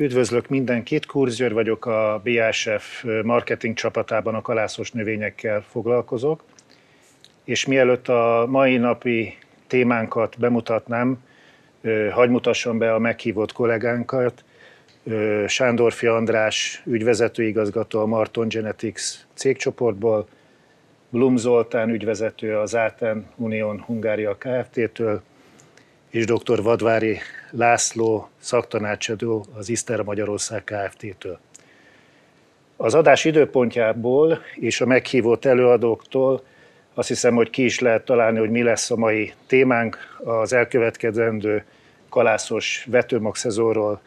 Üdvözlök mindenkit, Kurzgyőr vagyok, a BASF marketing csapatában a kalászos növényekkel foglalkozok. És mielőtt a mai napi témánkat bemutatnám, hagy mutassam be a meghívott kollégánkat. Sándorfi András, ügyvezetőigazgató a Marton Genetics cégcsoportból, Blum Zoltán, ügyvezető az Áten Unión Hungária Kft-től, és dr. Vadvári László, szaktanácsadó az Iszter Magyarország Kft-től. Az adás időpontjából és a meghívott előadóktól azt hiszem, hogy ki is lehet találni, hogy mi lesz a mai témánk az elkövetkezendő kalászos vetőmag szezonról,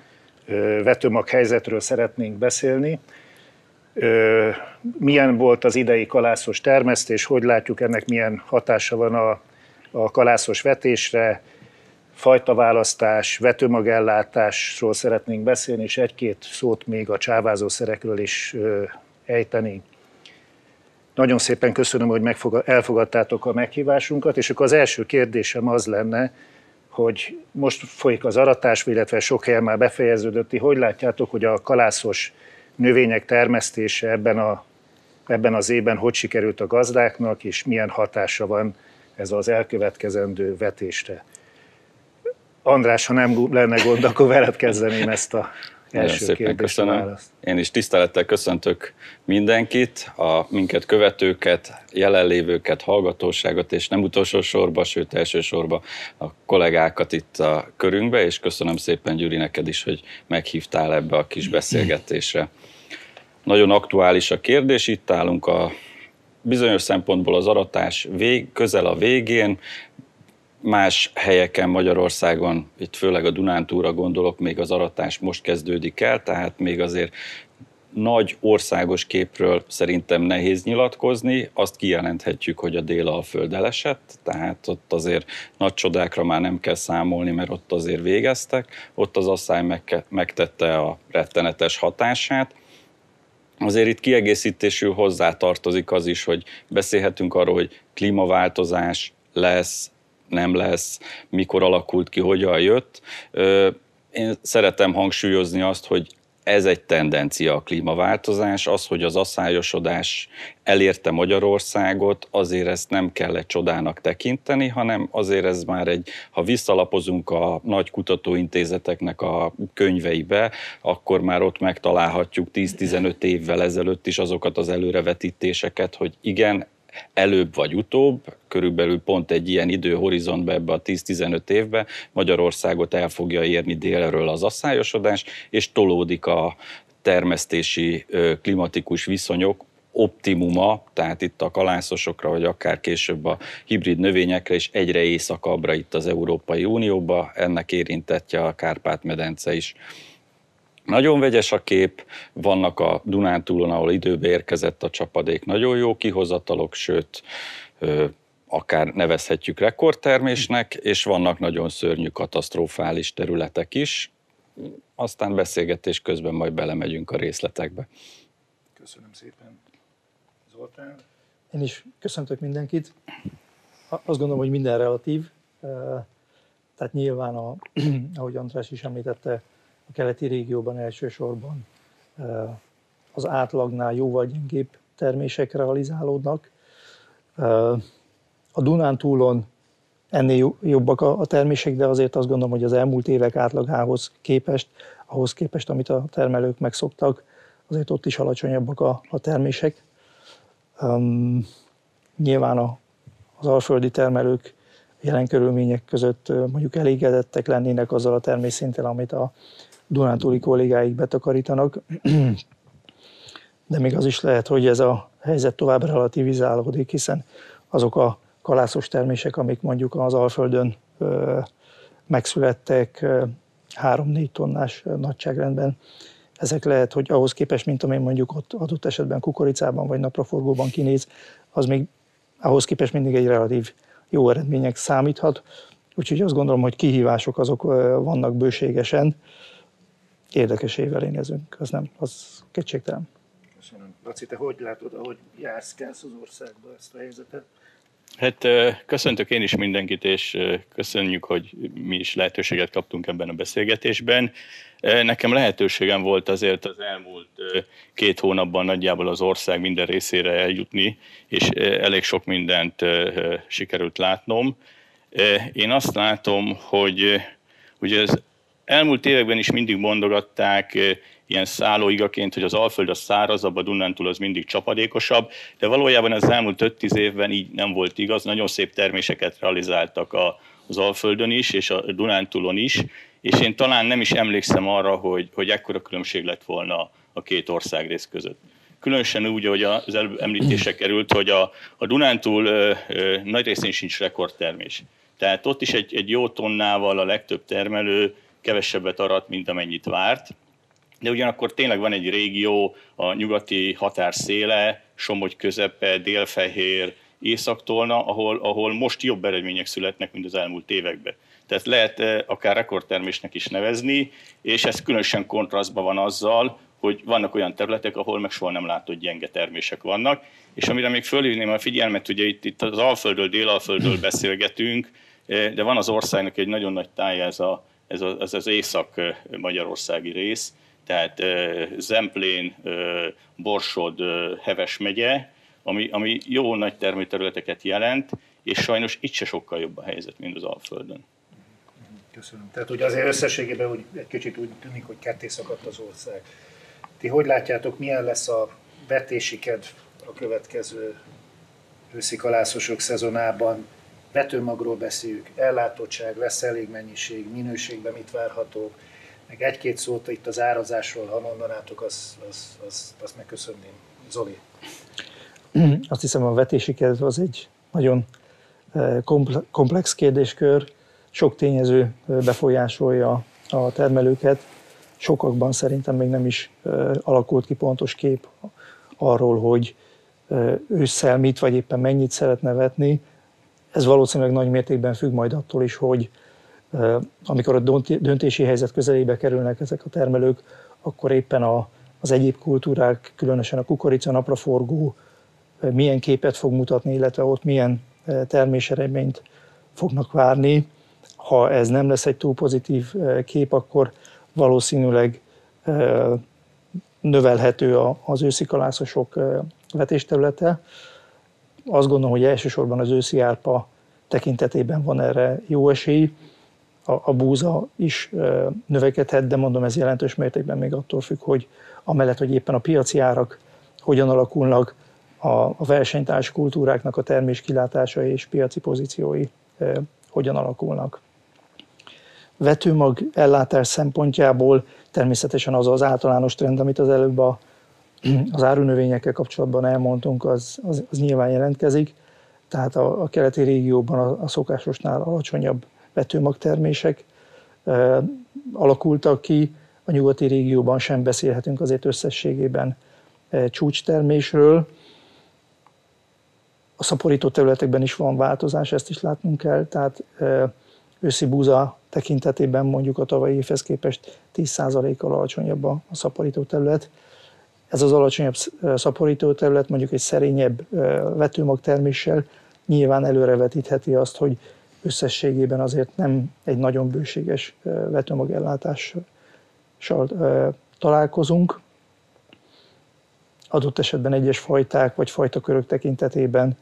vetőmag helyzetről szeretnénk beszélni. Milyen volt az idei kalászos termesztés, hogy látjuk ennek milyen hatása van a, a kalászos vetésre, fajtaválasztás, vetőmagellátásról szeretnénk beszélni, és egy-két szót még a csávázószerekről is ejteni. Nagyon szépen köszönöm, hogy elfogadtátok a meghívásunkat, és akkor az első kérdésem az lenne, hogy most folyik az aratás, illetve sok helyen már befejeződött, hogy látjátok, hogy a kalászos növények termesztése ebben, a, ebben az évben hogy sikerült a gazdáknak, és milyen hatása van ez az elkövetkezendő vetésre. András, ha nem lenne gond, akkor veled kezdeném ezt a első szépen köszönöm. Választ. Én is tisztelettel köszöntök mindenkit, a minket követőket, jelenlévőket, hallgatóságot, és nem utolsó sorba, sőt elsősorban a kollégákat itt a körünkbe, és köszönöm szépen Gyuri neked is, hogy meghívtál ebbe a kis beszélgetésre. Nagyon aktuális a kérdés, itt állunk a bizonyos szempontból az aratás vég, közel a végén, Más helyeken Magyarországon, itt főleg a Dunántúra gondolok, még az aratás most kezdődik el, tehát még azért nagy országos képről szerintem nehéz nyilatkozni. Azt kijelenthetjük, hogy a Dél-Alföld elesett, tehát ott azért nagy csodákra már nem kell számolni, mert ott azért végeztek. Ott az asszály megtette a rettenetes hatását. Azért itt kiegészítésül hozzá tartozik az is, hogy beszélhetünk arról, hogy klímaváltozás lesz, nem lesz, mikor alakult ki, hogyan jött. Én szeretem hangsúlyozni azt, hogy ez egy tendencia a klímaváltozás, az, hogy az asszályosodás elérte Magyarországot, azért ezt nem kell egy csodának tekinteni, hanem azért ez már egy, ha visszalapozunk a nagy kutatóintézeteknek a könyveibe, akkor már ott megtalálhatjuk 10-15 évvel ezelőtt is azokat az előrevetítéseket, hogy igen, előbb vagy utóbb, körülbelül pont egy ilyen időhorizontban ebbe a 10-15 évbe Magyarországot el fogja érni délről az asszályosodás, és tolódik a termesztési klimatikus viszonyok optimuma, tehát itt a kalászosokra, vagy akár később a hibrid növényekre, és egyre északabbra itt az Európai Unióba, ennek érintettje a Kárpát-medence is. Nagyon vegyes a kép, vannak a Dunántúlon, ahol időbe érkezett a csapadék, nagyon jó kihozatalok, sőt, akár nevezhetjük rekordtermésnek, és vannak nagyon szörnyű katasztrofális területek is. Aztán beszélgetés közben majd belemegyünk a részletekbe. Köszönöm szépen. Zoltán? Én is köszöntök mindenkit. Azt gondolom, hogy minden relatív. Tehát nyilván, a, ahogy András is említette, a keleti régióban elsősorban az átlagnál jóval gyengébb termések realizálódnak. A Dunántúlon ennél jobbak a termések, de azért azt gondolom, hogy az elmúlt évek átlagához képest, ahhoz képest, amit a termelők megszoktak, azért ott is alacsonyabbak a, termések. Nyilván a, az alföldi termelők jelen körülmények között mondjuk elégedettek lennének azzal a természinttel, amit a Dunántúli kollégáik betakarítanak, de még az is lehet, hogy ez a helyzet tovább relativizálódik, hiszen azok a kalászos termések, amik mondjuk az Alföldön megszülettek 3-4 tonnás nagyságrendben, ezek lehet, hogy ahhoz képest, mint amely mondjuk ott adott esetben kukoricában vagy napraforgóban kinéz, az még ahhoz képest mindig egy relatív jó eredmények számíthat. Úgyhogy azt gondolom, hogy kihívások azok vannak bőségesen, érdekes évvel énezünk, az nem, az kétségtelen. Köszönöm. Laci, te hogy látod, ahogy jársz, kelsz az országba ezt a helyzetet? Hát köszöntök én is mindenkit, és köszönjük, hogy mi is lehetőséget kaptunk ebben a beszélgetésben. Nekem lehetőségem volt azért az elmúlt két hónapban nagyjából az ország minden részére eljutni, és elég sok mindent sikerült látnom. Én azt látom, hogy ugye az elmúlt években is mindig mondogatták ilyen szállóigaként, hogy az Alföld az szárazabb, a Dunántúl az mindig csapadékosabb, de valójában az elmúlt 5-10 évben így nem volt igaz. Nagyon szép terméseket realizáltak a, az Alföldön is, és a Dunántúlon is, és én talán nem is emlékszem arra, hogy, hogy ekkora különbség lett volna a két ország rész között. Különösen úgy, hogy az előbb említése került, hogy a, a Dunántúl ö, ö, nagy részén sincs rekordtermés. Tehát ott is egy, egy jó tonnával a legtöbb termelő kevesebbet arat, mint amennyit várt, de ugyanakkor tényleg van egy régió, a nyugati határ széle, Somogy közepe, Délfehér, Északtolna, ahol, ahol most jobb eredmények születnek, mint az elmúlt években. Tehát lehet eh, akár rekordtermésnek is nevezni, és ez különösen kontrasztban van azzal, hogy vannak olyan területek, ahol meg soha nem látott gyenge termések vannak. És amire még fölhívném a figyelmet, ugye itt, itt az Alföldről, Délalföldről beszélgetünk, eh, de van az országnak egy nagyon nagy tája, ez, a, ez, a, ez az észak-magyarországi rész, tehát Zemplén, Borsod, Heves megye, ami, ami jó nagy termőterületeket jelent, és sajnos itt se sokkal jobb a helyzet, mint az Alföldön. Köszönöm. Tehát ugye azért összességében úgy, egy kicsit úgy tűnik, hogy ketté szakadt az ország. Ti hogy látjátok, milyen lesz a vetési kedv a következő őszi kalászosok szezonában? Vetőmagról beszéljük, ellátottság, lesz elég mennyiség, minőségben mit várhatók, meg egy-két szót itt az árazásról, ha mondanátok, azt az, az, az megköszönném. Zoli. Azt hiszem a vetési kedv az egy nagyon eh, komplex kérdéskör, sok tényező eh, befolyásolja a termelőket. Sokakban szerintem még nem is eh, alakult ki pontos kép arról, hogy ősszel mit vagy éppen mennyit szeretne vetni. Ez valószínűleg nagy mértékben függ majd attól is, hogy amikor a döntési helyzet közelébe kerülnek ezek a termelők, akkor éppen a, az egyéb kultúrák, különösen a kukorica, napraforgó milyen képet fog mutatni, illetve ott milyen terméseredményt fognak várni. Ha ez nem lesz egy túl pozitív kép, akkor valószínűleg növelhető az őszi kalászosok vetésterülete. Azt gondolom, hogy elsősorban az őszi árpa tekintetében van erre jó esély a, a búza is növekedhet, de mondom, ez jelentős mértékben még attól függ, hogy amellett, hogy éppen a piaci árak hogyan alakulnak, a, a versenytárs kultúráknak a termés kilátása és piaci pozíciói hogyan alakulnak. Vetőmag ellátás szempontjából természetesen az az általános trend, amit az előbb a, az árunövényekkel kapcsolatban elmondtunk, az, az, az nyilván jelentkezik. Tehát a, a keleti régióban a, a szokásosnál alacsonyabb vetőmagtermések alakultak ki, a nyugati régióban sem beszélhetünk azért összességében csúcstermésről. A szaporító területekben is van változás, ezt is látnunk kell, tehát őszi búza tekintetében mondjuk a tavalyi évhez képest 10%-kal alacsonyabb a szaporító terület. Ez az alacsonyabb szaporító terület mondjuk egy szerényebb vetőmagterméssel nyilván előrevetítheti azt, hogy összességében azért nem egy nagyon bőséges vetőmagellátással találkozunk. Adott esetben egyes fajták vagy fajtakörök tekintetében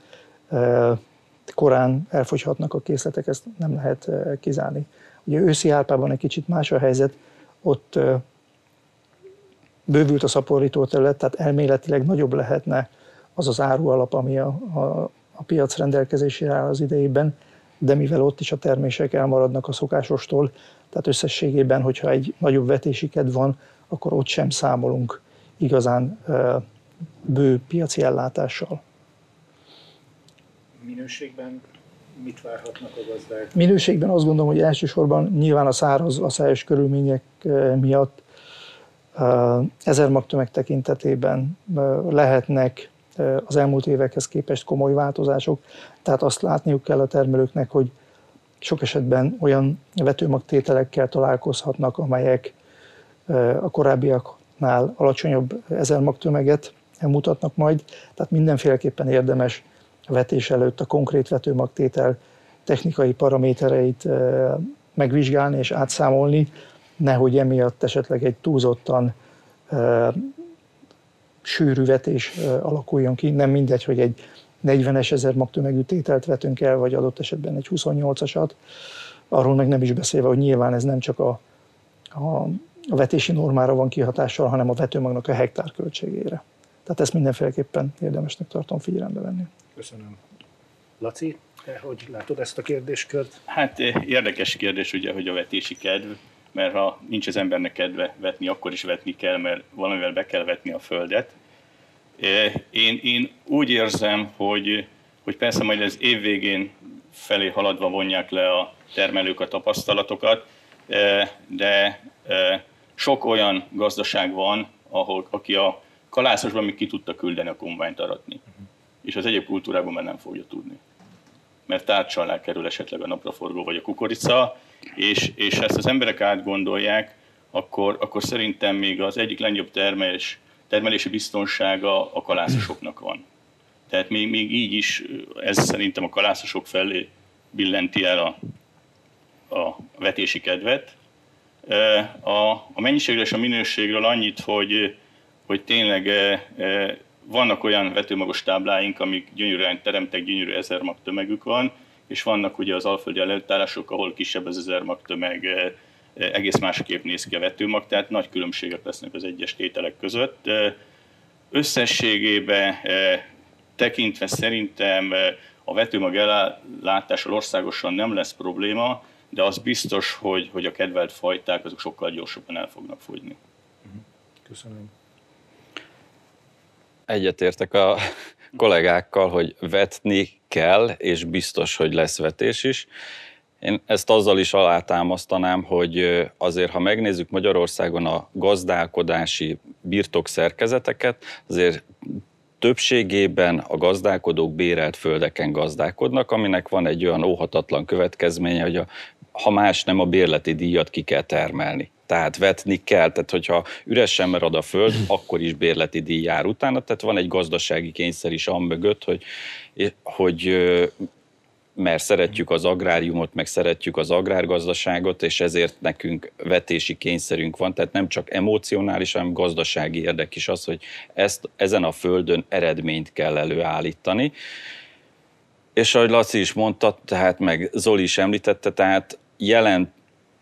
korán elfogyhatnak a készletek, ezt nem lehet kizárni. Ugye őszi árpában egy kicsit más a helyzet, ott bővült a szaporító terület, tehát elméletileg nagyobb lehetne az az árualap, ami a, a, a piac rendelkezésére áll az idejében, de mivel ott is a termések elmaradnak a szokásostól, tehát összességében, hogyha egy nagyobb vetési kedv van, akkor ott sem számolunk igazán bő piaci ellátással. Minőségben mit várhatnak a gazdák? Minőségben azt gondolom, hogy elsősorban nyilván a száraz, a szájos körülmények miatt ezer magtömeg tekintetében lehetnek az elmúlt évekhez képest komoly változások, tehát azt látniuk kell a termelőknek, hogy sok esetben olyan vetőmagtételekkel találkozhatnak, amelyek a korábbiaknál alacsonyabb ezermagtömeget mutatnak majd, tehát mindenféleképpen érdemes vetés előtt a konkrét vetőmagtétel technikai paramétereit megvizsgálni és átszámolni, nehogy emiatt esetleg egy túlzottan sűrű vetés alakuljon ki. Nem mindegy, hogy egy 40-es ezer magtömegű tételt vetünk el, vagy adott esetben egy 28-asat. Arról meg nem is beszélve, hogy nyilván ez nem csak a, a, a vetési normára van kihatással, hanem a vetőmagnak a hektár költségére. Tehát ezt mindenféleképpen érdemesnek tartom figyelembe venni. Köszönöm. Laci, te hogy látod ezt a kérdéskört? Hát érdekes kérdés ugye, hogy a vetési kedv, mert ha nincs az embernek kedve vetni, akkor is vetni kell, mert valamivel be kell vetni a földet. Én, én úgy érzem, hogy, hogy persze majd az év végén felé haladva vonják le a termelők a tapasztalatokat, de sok olyan gazdaság van, ahol, aki a kalászosban még ki tudta küldeni a kombányt aratni, és az egyéb kultúrában már nem fogja tudni. Mert tárcsal alá kerül esetleg a napraforgó vagy a kukorica, és, és ezt az emberek átgondolják, akkor, akkor szerintem még az egyik legnagyobb termelés, termelési biztonsága a kalászosoknak van. Tehát még, még így is ez szerintem a kalászosok felé billenti el a, a vetési kedvet. A, a mennyiségről és a minőségről annyit, hogy, hogy tényleg vannak olyan vetőmagos tábláink, amik gyönyörűen teremtek, gyönyörű ezer mag tömegük van, és vannak ugye az alföldi előttárások, ahol kisebb az ezer mag tömeg, egész másképp néz ki a vetőmag, tehát nagy különbségek lesznek az egyes tételek között. Összességében tekintve szerintem a vetőmag ellátással országosan nem lesz probléma, de az biztos, hogy, hogy a kedvelt fajták azok sokkal gyorsabban el fognak fogyni. Köszönöm. Egyetértek a kollégákkal, hogy vetni kell, és biztos, hogy lesz vetés is. Én ezt azzal is alátámasztanám, hogy azért, ha megnézzük Magyarországon a gazdálkodási birtokszerkezeteket, azért többségében a gazdálkodók bérelt földeken gazdálkodnak, aminek van egy olyan óhatatlan következménye, hogy a, ha más nem, a bérleti díjat ki kell termelni. Tehát vetni kell, tehát hogyha üresen marad a föld, akkor is bérleti díj jár utána, tehát van egy gazdasági kényszer is mögött, hogy, hogy mert szeretjük az agráriumot, meg szeretjük az agrárgazdaságot, és ezért nekünk vetési kényszerünk van, tehát nem csak emocionális, hanem gazdasági érdek is az, hogy ezt, ezen a földön eredményt kell előállítani. És ahogy Laci is mondta, tehát meg Zoli is említette, tehát jelen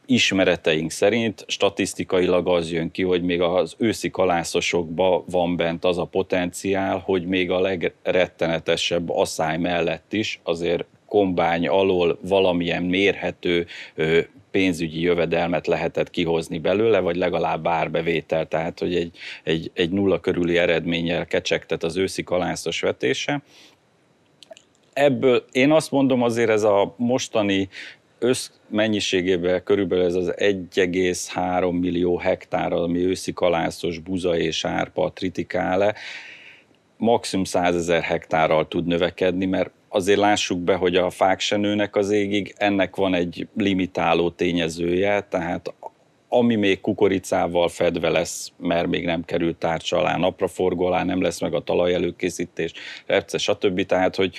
ismereteink szerint statisztikailag az jön ki, hogy még az őszi kalászosokban van bent az a potenciál, hogy még a legrettenetesebb asszály mellett is azért kombány alól valamilyen mérhető pénzügyi jövedelmet lehetett kihozni belőle, vagy legalább árbevétel, tehát hogy egy, egy, egy nulla körüli eredménnyel kecsegtet az őszi kalászos vetése. Ebből én azt mondom azért ez a mostani össz mennyiségében körülbelül ez az 1,3 millió hektár, ami őszi kalászos, buza és árpa, tritikále, maximum 100 ezer hektárral tud növekedni, mert azért lássuk be, hogy a fák se nőnek az égig, ennek van egy limitáló tényezője, tehát ami még kukoricával fedve lesz, mert még nem került tárcsa alá, napraforgó alá, nem lesz meg a talaj előkészítés, repce, stb. Tehát, hogy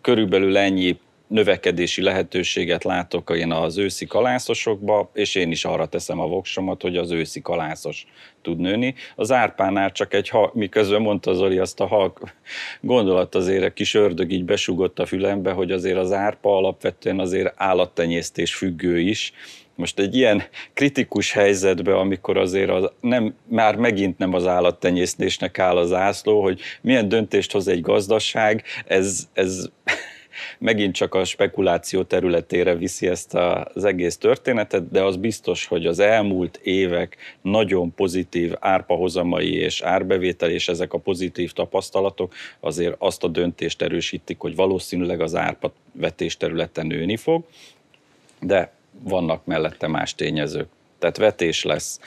körülbelül ennyi növekedési lehetőséget látok én az őszi kalászosokba, és én is arra teszem a voksomat, hogy az őszi kalászos tud nőni. Az árpánál csak egy, ha, miközben mondta Zoli azt a halk gondolat azért, egy kis ördög így besugott a fülembe, hogy azért az árpa alapvetően azért állattenyésztés függő is, most egy ilyen kritikus helyzetben, amikor azért az nem, már megint nem az állattenyésztésnek áll az ászló, hogy milyen döntést hoz egy gazdaság, ez, ez megint csak a spekuláció területére viszi ezt az egész történetet, de az biztos, hogy az elmúlt évek nagyon pozitív árpahozamai és árbevétel, és ezek a pozitív tapasztalatok azért azt a döntést erősítik, hogy valószínűleg az árpa vetés területen nőni fog, de vannak mellette más tényezők. Tehát vetés lesz.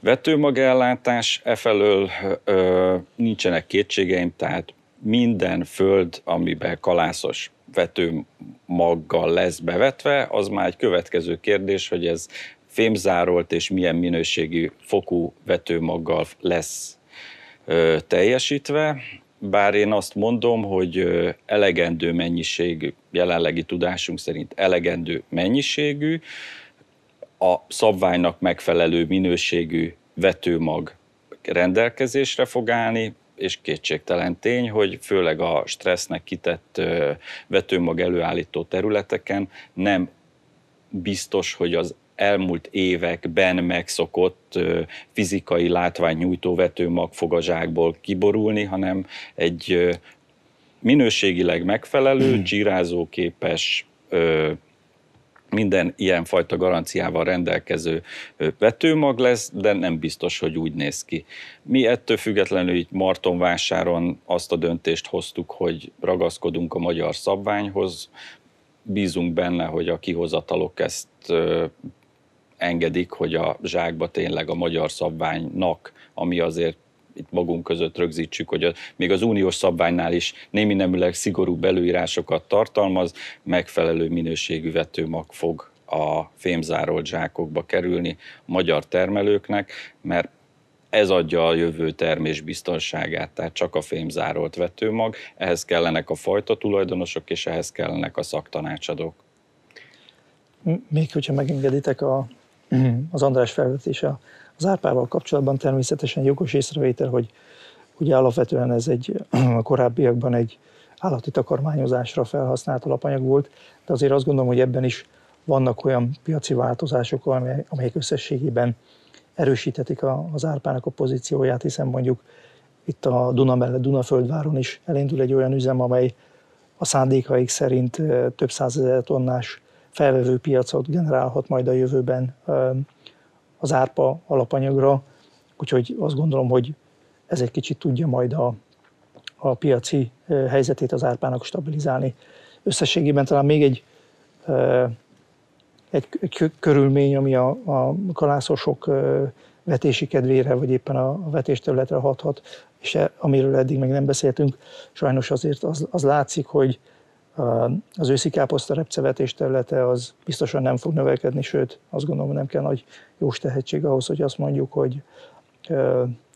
Vetőmagellátás, efelől ö, nincsenek kétségeim, tehát minden föld, amiben kalászos vetőmaggal lesz bevetve, az már egy következő kérdés, hogy ez fémzárolt és milyen minőségű fokú vetőmaggal lesz ö, teljesítve. bár én azt mondom, hogy elegendő mennyiségű, jelenlegi tudásunk szerint elegendő mennyiségű, a szabványnak megfelelő minőségű vetőmag rendelkezésre fog állni, és kétségtelen tény, hogy főleg a stressznek kitett vetőmag előállító területeken nem biztos, hogy az elmúlt években megszokott fizikai látványnyújtó vetőmag fog a zsákból kiborulni, hanem egy minőségileg megfelelő, hmm. csírázóképes, minden ilyenfajta garanciával rendelkező vetőmag lesz, de nem biztos, hogy úgy néz ki. Mi ettől függetlenül itt Martonvásáron azt a döntést hoztuk, hogy ragaszkodunk a magyar szabványhoz, bízunk benne, hogy a kihozatalok ezt engedik, hogy a zsákba tényleg a magyar szabványnak, ami azért itt magunk között rögzítsük, hogy a, még az uniós szabványnál is némi nemüleg szigorú belőírásokat tartalmaz, megfelelő minőségű vetőmag fog a fémzárolt zsákokba kerülni a magyar termelőknek, mert ez adja a jövő termés biztonságát, tehát csak a fémzárolt vetőmag, ehhez kellenek a fajta tulajdonosok, és ehhez kellenek a szaktanácsadók. Még hogyha megengeditek, a, az András felvetése az árpával kapcsolatban természetesen jogos észrevétel, hogy ugye alapvetően ez egy a korábbiakban egy állati takarmányozásra felhasznált alapanyag volt, de azért azt gondolom, hogy ebben is vannak olyan piaci változások, amelyek összességében erősíthetik az árpának a pozícióját, hiszen mondjuk itt a Duna mellett Dunaföldváron is elindul egy olyan üzem, amely a szándékaik szerint több százezer tonnás felvevő piacot generálhat majd a jövőben az árpa alapanyagra, úgyhogy azt gondolom, hogy ez egy kicsit tudja majd a, a piaci helyzetét az árpának stabilizálni. Összességében talán még egy, egy, egy körülmény, ami a, a kalászosok vetési kedvére, vagy éppen a vetésterületre hathat, és e, amiről eddig még nem beszéltünk, sajnos azért az, az látszik, hogy az őszi káposzta repcevetés területe az biztosan nem fog növekedni, sőt azt gondolom, nem kell nagy jós tehetség ahhoz, hogy azt mondjuk, hogy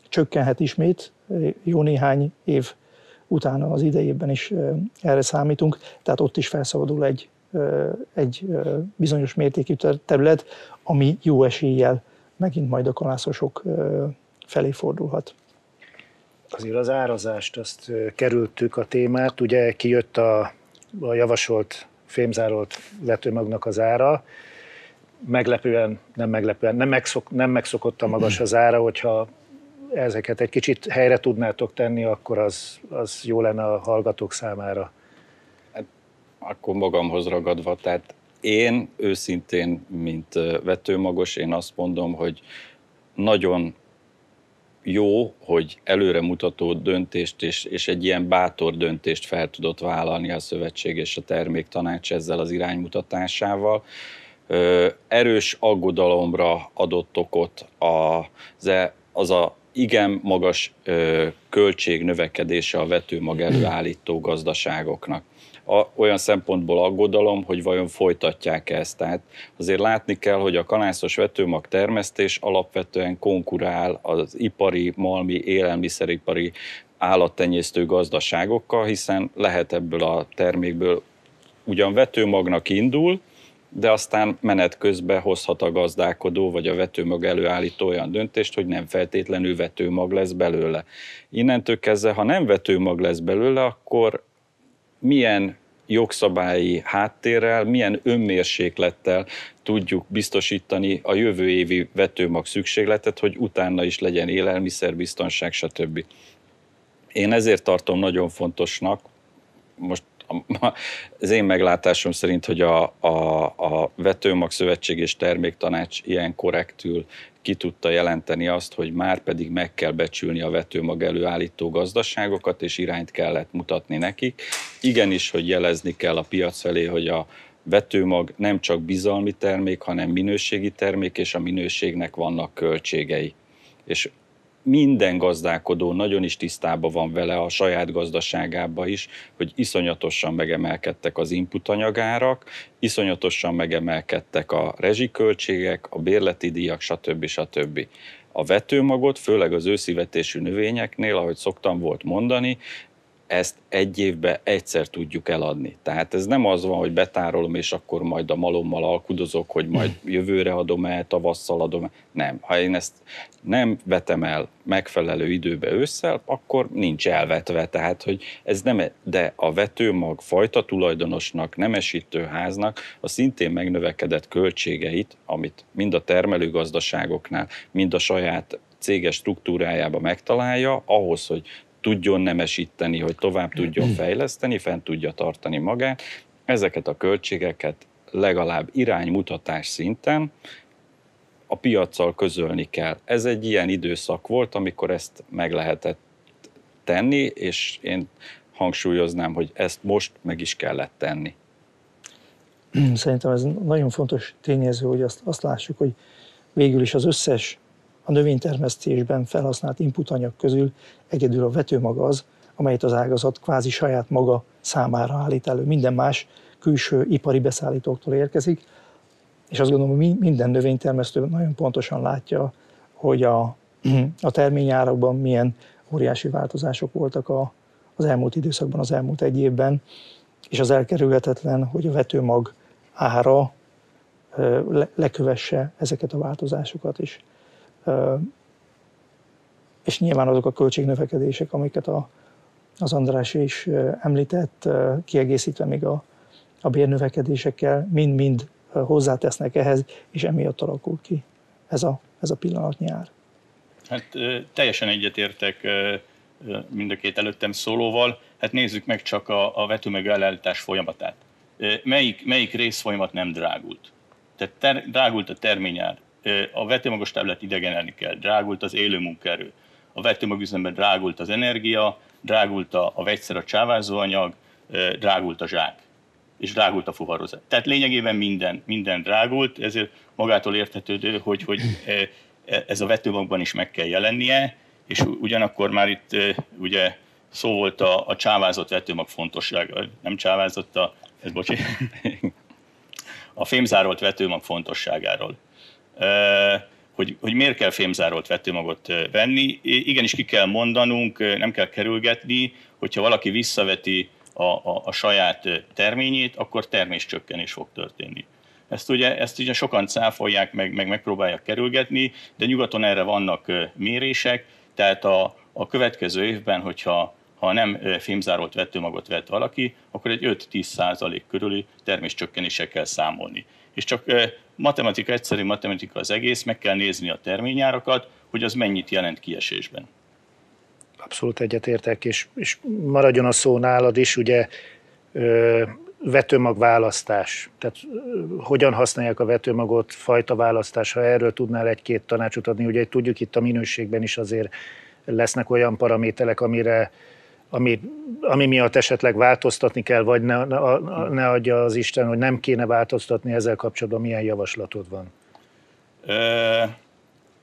csökkenhet ismét, jó néhány év utána az idejében is erre számítunk, tehát ott is felszabadul egy, egy bizonyos mértékű terület, ami jó eséllyel megint majd a kalászosok felé fordulhat. Azért az árazást, azt kerültük a témát, ugye kijött a a javasolt fémzárolt vetőmagnak az ára, meglepően, nem meglepően, nem, megszok, nem megszokott magas az ára, hogyha ezeket egy kicsit helyre tudnátok tenni, akkor az, az jó lenne a hallgatók számára. Hát, akkor magamhoz ragadva, tehát én őszintén, mint vetőmagos, én azt mondom, hogy nagyon jó, hogy előremutató döntést és, és egy ilyen bátor döntést fel tudott vállalni a szövetség és a terméktanács ezzel az iránymutatásával. Erős aggodalomra adott okot az, az a igen magas költség növekedése a vetőmag előállító gazdaságoknak a, olyan szempontból aggodalom, hogy vajon folytatják ezt. Tehát azért látni kell, hogy a kanászos vetőmag termesztés alapvetően konkurál az ipari, malmi, élelmiszeripari állattenyésztő gazdaságokkal, hiszen lehet ebből a termékből ugyan vetőmagnak indul, de aztán menet közben hozhat a gazdálkodó vagy a vetőmag előállító olyan döntést, hogy nem feltétlenül vetőmag lesz belőle. Innentől kezdve, ha nem vetőmag lesz belőle, akkor milyen jogszabályi háttérrel, milyen önmérséklettel tudjuk biztosítani a jövő évi vetőmag szükségletet, hogy utána is legyen élelmiszerbiztonság, stb. Én ezért tartom nagyon fontosnak, most az én meglátásom szerint, hogy a, a, a Vetőmag Szövetség és Terméktanács ilyen korrektül ki tudta jelenteni azt, hogy már pedig meg kell becsülni a vetőmag előállító gazdaságokat, és irányt kellett mutatni nekik. Igenis, hogy jelezni kell a piac felé, hogy a vetőmag nem csak bizalmi termék, hanem minőségi termék, és a minőségnek vannak költségei. És minden gazdálkodó nagyon is tisztában van vele a saját gazdaságába is, hogy iszonyatosan megemelkedtek az inputanyagárak, iszonyatosan megemelkedtek a rezsiköltségek, a bérleti díjak, stb. stb. A vetőmagot, főleg az őszivetésű növényeknél, ahogy szoktam volt mondani, ezt egy évben egyszer tudjuk eladni. Tehát ez nem az van, hogy betárolom, és akkor majd a malommal alkudozok, hogy majd jövőre adom el, tavasszal adom el. Nem. Ha én ezt nem vetem el megfelelő időbe ősszel, akkor nincs elvetve. Tehát, hogy ez nem, e- de a vetőmag fajta tulajdonosnak, nemesítő háznak a szintén megnövekedett költségeit, amit mind a termelőgazdaságoknál, mind a saját céges struktúrájába megtalálja, ahhoz, hogy tudjon nemesíteni, hogy tovább tudjon fejleszteni, fent tudja tartani magát. Ezeket a költségeket legalább iránymutatás szinten a piaccal közölni kell. Ez egy ilyen időszak volt, amikor ezt meg lehetett tenni, és én hangsúlyoznám, hogy ezt most meg is kellett tenni. Szerintem ez nagyon fontos tényező, hogy azt, azt lássuk, hogy végül is az összes a növénytermesztésben felhasznált inputanyag közül egyedül a vetőmag az, amelyet az ágazat kvázi saját maga számára állít elő. Minden más külső ipari beszállítóktól érkezik, és azt gondolom, hogy minden növénytermesztő nagyon pontosan látja, hogy a, a terményárakban milyen óriási változások voltak a, az elmúlt időszakban, az elmúlt egy évben, és az elkerülhetetlen, hogy a vetőmag ára lekövesse ezeket a változásokat is és nyilván azok a költségnövekedések, amiket a, az András is említett, kiegészítve még a, a bérnövekedésekkel, mind-mind hozzátesznek ehhez, és emiatt alakul ki ez a, ez a pillanat nyár. Hát teljesen egyetértek mind a két előttem szólóval. Hát nézzük meg csak a, a vetőmeg elállítás folyamatát. Melyik, melyik részfolyamat nem drágult? Tehát ter, drágult a terményár, a vetőmagos terület idegenelni kell, drágult az élő munkaerő, a vetőmagüzemben drágult az energia, drágult a, a vegyszer, a csávázóanyag, drágult a zsák, és drágult a fuvarozat. Tehát lényegében minden, minden drágult, ezért magától értetődő, hogy, hogy ez a vetőmagban is meg kell jelennie, és ugyanakkor már itt ugye szó volt a, a csávázott vetőmag fontossága, nem csávázott a, ez bocsi, a fémzárolt vetőmag fontosságáról hogy, hogy miért kell fémzárolt vetőmagot venni. Igenis ki kell mondanunk, nem kell kerülgetni, hogyha valaki visszaveti a, a, a saját terményét, akkor terméscsökkenés fog történni. Ezt ugye, ezt ugye sokan cáfolják, meg, meg megpróbálják kerülgetni, de nyugaton erre vannak mérések, tehát a, a következő évben, hogyha ha nem fémzárolt vetőmagot vett valaki, akkor egy 5-10 százalék körüli kell számolni. És csak matematika, egyszerű matematika az egész, meg kell nézni a terményárakat, hogy az mennyit jelent kiesésben. Abszolút egyetértek, és, és maradjon a szó nálad is, ugye vetőmag választás. Tehát hogyan használják a vetőmagot, fajta választás, ha erről tudnál egy-két tanácsot adni. Ugye tudjuk itt a minőségben is azért lesznek olyan paramételek, amire ami, ami miatt esetleg változtatni kell, vagy ne, ne, adja az Isten, hogy nem kéne változtatni ezzel kapcsolatban, milyen javaslatod van?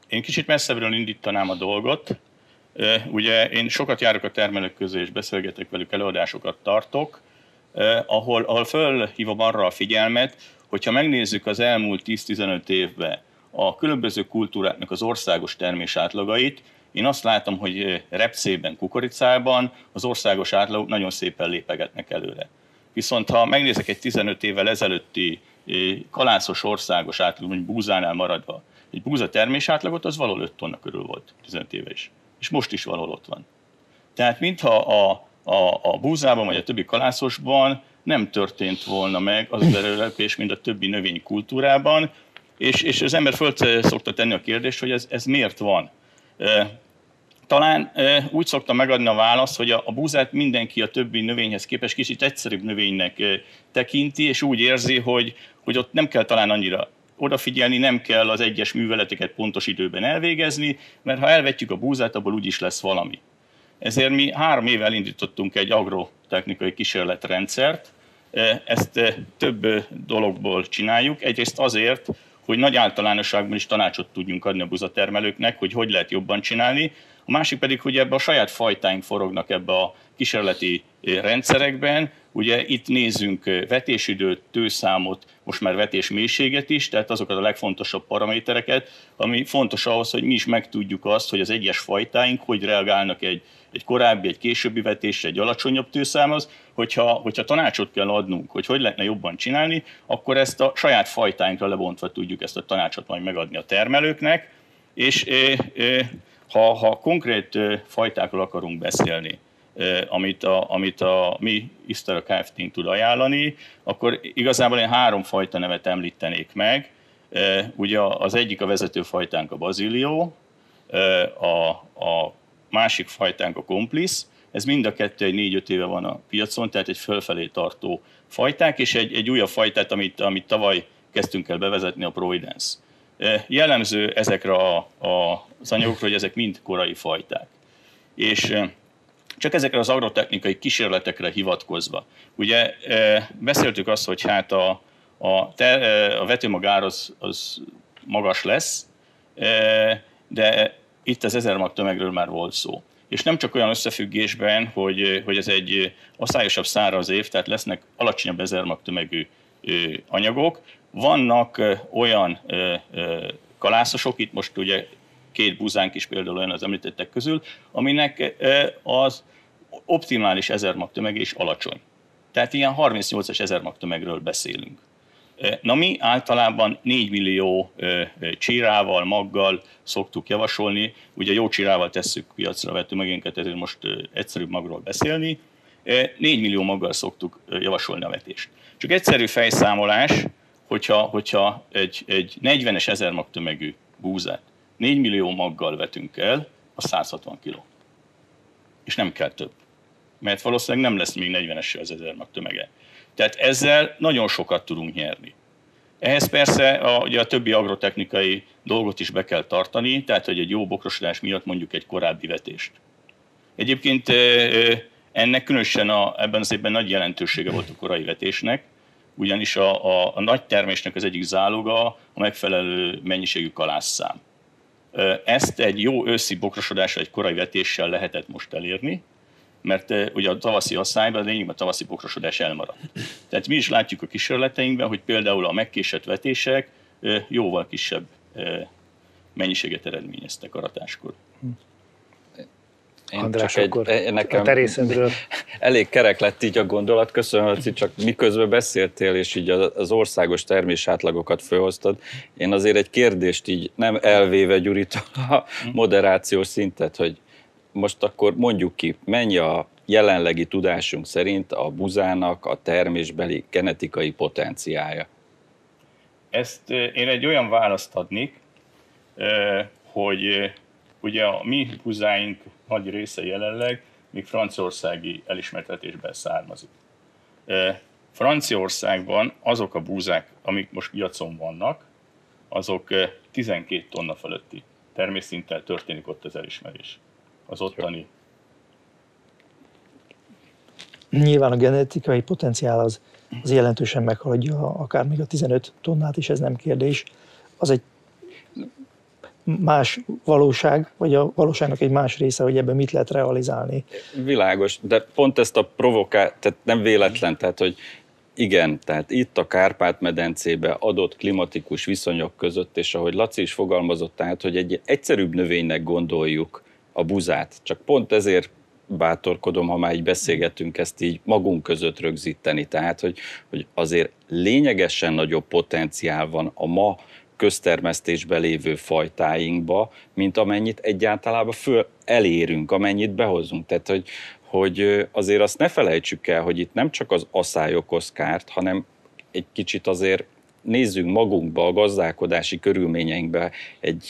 Én kicsit messzebbről indítanám a dolgot. Ugye én sokat járok a termelők közé, és beszélgetek velük, előadásokat tartok, ahol, ahol fölhívom arra a figyelmet, hogyha megnézzük az elmúlt 10-15 évben a különböző kultúráknak az országos termés átlagait, én azt látom, hogy repcében, kukoricában az országos átlagok nagyon szépen lépegetnek előre. Viszont ha megnézek egy 15 évvel ezelőtti kalászos országos átlag, mondjuk búzánál maradva, egy búza termés átlagot, az valahol 5 tonna körül volt 15 éve is. És most is valahol ott van. Tehát mintha a, a, a búzában vagy a többi kalászosban nem történt volna meg az az erőlépés, mint a többi növénykultúrában, és, és az ember föl szokta tenni a kérdést, hogy ez, ez miért van talán úgy szoktam megadni a választ, hogy a, búzát mindenki a többi növényhez képest kicsit egyszerűbb növénynek tekinti, és úgy érzi, hogy, hogy ott nem kell talán annyira odafigyelni, nem kell az egyes műveleteket pontos időben elvégezni, mert ha elvetjük a búzát, abból úgyis lesz valami. Ezért mi három éve elindítottunk egy agrotechnikai kísérletrendszert, ezt több dologból csináljuk. Egyrészt azért, hogy nagy általánosságban is tanácsot tudjunk adni a buzatermelőknek, hogy hogy lehet jobban csinálni. A másik pedig, hogy ebbe a saját fajtáink forognak ebbe a kísérleti rendszerekben, Ugye itt nézzünk vetésidőt, tőszámot, most már vetés mélységet is, tehát azokat a legfontosabb paramétereket, ami fontos ahhoz, hogy mi is megtudjuk azt, hogy az egyes fajtáink hogy reagálnak egy, egy korábbi, egy későbbi vetésre, egy alacsonyabb tőszámhoz, hogyha, hogyha tanácsot kell adnunk, hogy hogy lehetne jobban csinálni, akkor ezt a saját fajtáinkra lebontva tudjuk ezt a tanácsot majd megadni a termelőknek, és ha, ha konkrét fajtákról akarunk beszélni, amit a, amit a mi Isztara kft tud ajánlani, akkor igazából én három fajta nevet említenék meg. Ugye az egyik a vezető fajtánk a bazilió, a, a másik fajtánk a komplisz, ez mind a kettő egy négy-öt éve van a piacon, tehát egy fölfelé tartó fajták, és egy, egy újabb fajtát, amit, amit tavaly kezdtünk el bevezetni, a Providence. Jellemző ezekre a, a, az anyagokra, hogy ezek mind korai fajták. És csak ezekre az agrotechnikai kísérletekre hivatkozva. Ugye beszéltük azt, hogy hát a, a, te, a vetőmagár az, az magas lesz, de itt az ezer mag tömegről már volt szó. És nem csak olyan összefüggésben, hogy, hogy ez egy aszályosabb száraz év, tehát lesznek alacsonyabb ezer mag tömegű anyagok, vannak olyan kalászosok, itt most ugye két búzánk is például olyan az említettek közül, aminek az optimális ezermag tömege is alacsony. Tehát ilyen 38-as ezermag tömegről beszélünk. Na mi általában 4 millió csírával, maggal szoktuk javasolni, ugye jó csírával tesszük piacra vető megénket, ezért most egyszerűbb magról beszélni, 4 millió maggal szoktuk javasolni a vetést. Csak egyszerű fejszámolás, hogyha, hogyha egy, egy 40-es ezermag tömegű búzát 4 millió maggal vetünk el, a 160 kg. És nem kell több. Mert valószínűleg nem lesz még 40-es az ezermag tömege. Tehát ezzel nagyon sokat tudunk nyerni. Ehhez persze a, ugye a többi agrotechnikai dolgot is be kell tartani, tehát hogy egy jó bokrosodás miatt mondjuk egy korábbi vetést. Egyébként ennek különösen a, ebben az évben nagy jelentősége volt a korai vetésnek, ugyanis a, a, a nagy termésnek az egyik záloga a megfelelő mennyiségű kalásszám. Ezt egy jó őszi bokrosodásra, egy korai vetéssel lehetett most elérni, mert ugye a tavaszi asszályban a lényegben a tavaszi bokrosodás elmarad. Tehát mi is látjuk a kísérleteinkben, hogy például a megkésett vetések jóval kisebb mennyiséget eredményeztek aratáskor. Én András, csak akkor egy, nekem a terészedről. Elég kerek lett így a gondolat, köszönöm, hogy csak miközben beszéltél, és így az országos termés átlagokat felhoztad. Én azért egy kérdést így nem elvéve gyúrítom a moderációs szintet, hogy most akkor mondjuk ki, mennyi a jelenlegi tudásunk szerint a buzának a termésbeli genetikai potenciája? Ezt én egy olyan választ adnék, hogy ugye a mi buzáink nagy része jelenleg még franciaországi elismertetésben származik. Franciaországban azok a búzák, amik most piacon vannak, azok 12 tonna fölötti természinttel történik ott az elismerés. Az ottani. Nyilván a genetikai potenciál az, az jelentősen meghaladja akár még a 15 tonnát is, ez nem kérdés. Az egy más valóság, vagy a valóságnak egy más része, hogy ebben mit lehet realizálni. Világos, de pont ezt a provokál, tehát nem véletlen, tehát hogy igen, tehát itt a Kárpát-medencébe adott klimatikus viszonyok között, és ahogy Laci is fogalmazott, tehát, hogy egy egyszerűbb növénynek gondoljuk a buzát, csak pont ezért bátorkodom, ha már így beszélgetünk, ezt így magunk között rögzíteni. Tehát, hogy, hogy azért lényegesen nagyobb potenciál van a ma köztermesztésben lévő fajtáinkba, mint amennyit egyáltalában föl elérünk, amennyit behozunk. Tehát, hogy, hogy azért azt ne felejtsük el, hogy itt nem csak az asszály okoz kárt, hanem egy kicsit azért nézzünk magunkba, a gazdálkodási körülményeinkbe egy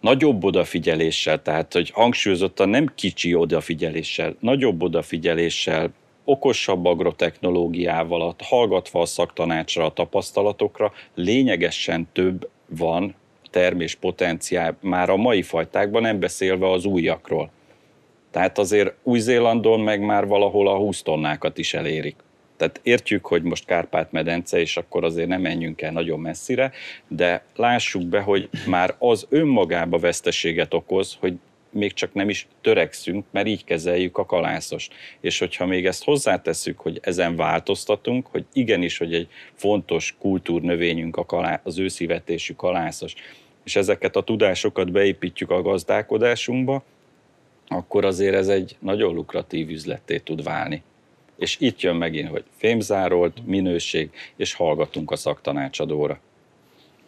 nagyobb odafigyeléssel, tehát hogy hangsúlyozottan nem kicsi odafigyeléssel, nagyobb odafigyeléssel okosabb agrotechnológiával, hallgatva a szaktanácsra, a tapasztalatokra, lényegesen több van termés potenciál már a mai fajtákban, nem beszélve az újakról. Tehát azért Új-Zélandon meg már valahol a 20 tonnákat is elérik. Tehát értjük, hogy most Kárpát-medence, és akkor azért nem menjünk el nagyon messzire, de lássuk be, hogy már az önmagába veszteséget okoz, hogy még csak nem is törekszünk, mert így kezeljük a kalászost. És hogyha még ezt hozzátesszük, hogy ezen változtatunk, hogy igenis, hogy egy fontos kultúrnövényünk a kalá, az őszivetésű kalászos, és ezeket a tudásokat beépítjük a gazdálkodásunkba, akkor azért ez egy nagyon lukratív üzletté tud válni. És itt jön megint, hogy fémzárolt, minőség, és hallgatunk a szaktanácsadóra.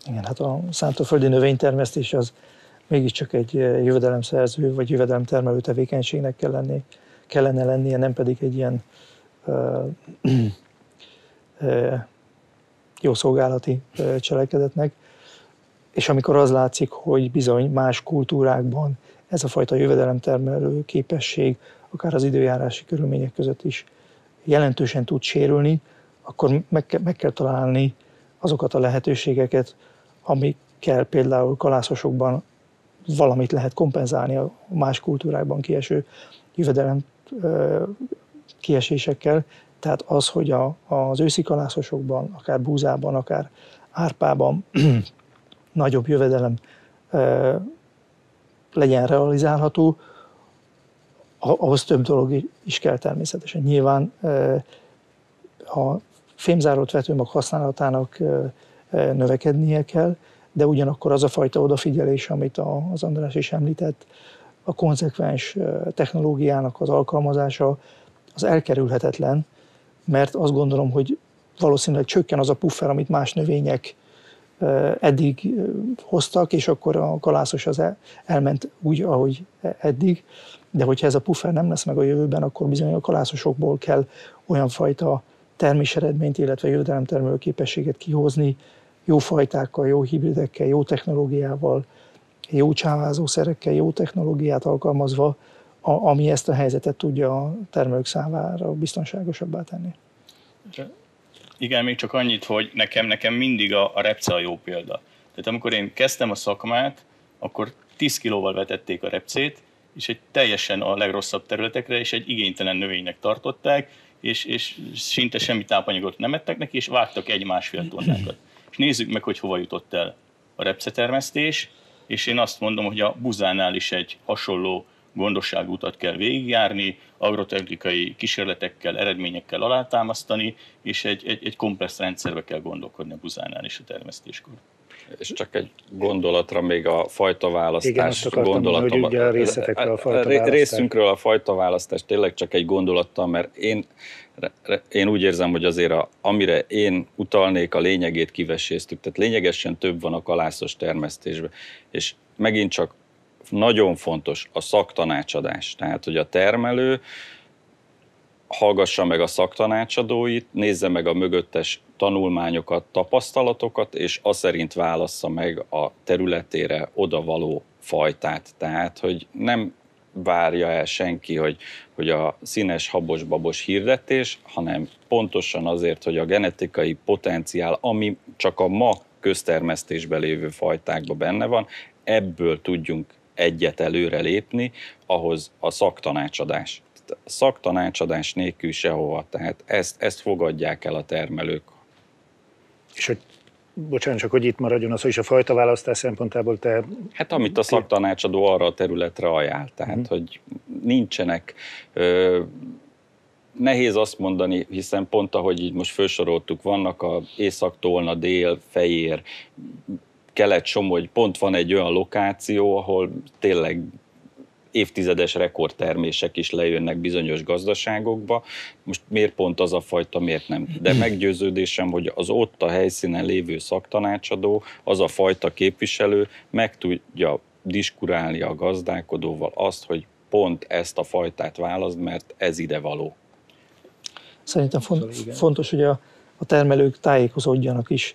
Igen, hát a szántóföldi növénytermesztés az mégiscsak egy eh, jövedelemszerző vagy jövedelemtermelő tevékenységnek kell lenni, kellene lennie, nem pedig egy ilyen uh, uh, jó szolgálati cselekedetnek. És amikor az látszik, hogy bizony más kultúrákban ez a fajta jövedelemtermelő képesség, akár az időjárási körülmények között is jelentősen tud sérülni, akkor meg, ke- meg kell találni azokat a lehetőségeket, amikkel például kalászosokban valamit lehet kompenzálni a más kultúrákban kieső jövedelem kiesésekkel. Tehát az, hogy a, az őszi kalászosokban, akár búzában, akár árpában nagyobb jövedelem legyen realizálható, ahhoz több dolog is kell természetesen. Nyilván a fémzárolt vetőmag használatának növekednie kell, de ugyanakkor az a fajta odafigyelés, amit az András is említett, a konzekvens technológiának az alkalmazása, az elkerülhetetlen, mert azt gondolom, hogy valószínűleg csökken az a puffer, amit más növények eddig hoztak, és akkor a kalászos az elment úgy, ahogy eddig, de hogyha ez a puffer nem lesz meg a jövőben, akkor bizony a kalászosokból kell olyan fajta terméseredményt, illetve jövedelemtermelő képességet kihozni, jó fajtákkal, jó hibridekkel, jó technológiával, jó csávázószerekkel, jó technológiát alkalmazva, ami ezt a helyzetet tudja a termelők számára biztonságosabbá tenni. Igen, még csak annyit, hogy nekem, nekem mindig a, a repce a jó példa. Tehát amikor én kezdtem a szakmát, akkor 10 kilóval vetették a repcét, és egy teljesen a legrosszabb területekre, és egy igénytelen növénynek tartották, és, és szinte semmi tápanyagot nem ettek neki, és vágtak egy-másfél tonnákat. Nézzük meg, hogy hova jutott el a repcetermesztés, és én azt mondom, hogy a buzánál is egy hasonló gondosságútat kell végigjárni, agrotechnikai kísérletekkel, eredményekkel alátámasztani, és egy, egy, egy komplex rendszerbe kell gondolkodni a buzánál is a termesztéskor. És csak egy gondolatra még a fajtaválasztás Igen, gondolatom. Hogy ugye a részletekről a fajtaválasztás. Részünkről a fajtaválasztás tényleg csak egy gondolattal, mert én, én úgy érzem, hogy azért a, amire én utalnék, a lényegét kiveséztük. Tehát lényegesen több van a kalászos termesztésben. És megint csak nagyon fontos a szaktanácsadás. Tehát, hogy a termelő hallgassa meg a szaktanácsadóit, nézze meg a mögöttes tanulmányokat, tapasztalatokat, és az szerint válassza meg a területére odavaló fajtát. Tehát, hogy nem várja el senki, hogy, hogy a színes habos-babos hirdetés, hanem pontosan azért, hogy a genetikai potenciál, ami csak a ma köztermesztésben lévő fajtákban benne van, ebből tudjunk egyet előre lépni, ahhoz a szaktanácsadás. Szaktanácsadás nélkül sehova, tehát ezt, ezt fogadják el a termelők. És hogy bocsánat, csak hogy itt maradjon az, hogy a fajta választás szempontából te... Hát amit a szaktanácsadó arra a területre ajánl, tehát uh-huh. hogy nincsenek ö, nehéz azt mondani, hiszen pont ahogy így most felsoroltuk, vannak a északtól, a dél, fejér, kelet-somogy, pont van egy olyan lokáció, ahol tényleg évtizedes rekordtermések is lejönnek bizonyos gazdaságokba. Most miért pont az a fajta, miért nem? De meggyőződésem, hogy az ott a helyszínen lévő szaktanácsadó, az a fajta képviselő meg tudja diskurálni a gazdálkodóval azt, hogy pont ezt a fajtát választ, mert ez ide való. Szerintem font, fontos, hogy a, a termelők tájékozódjanak is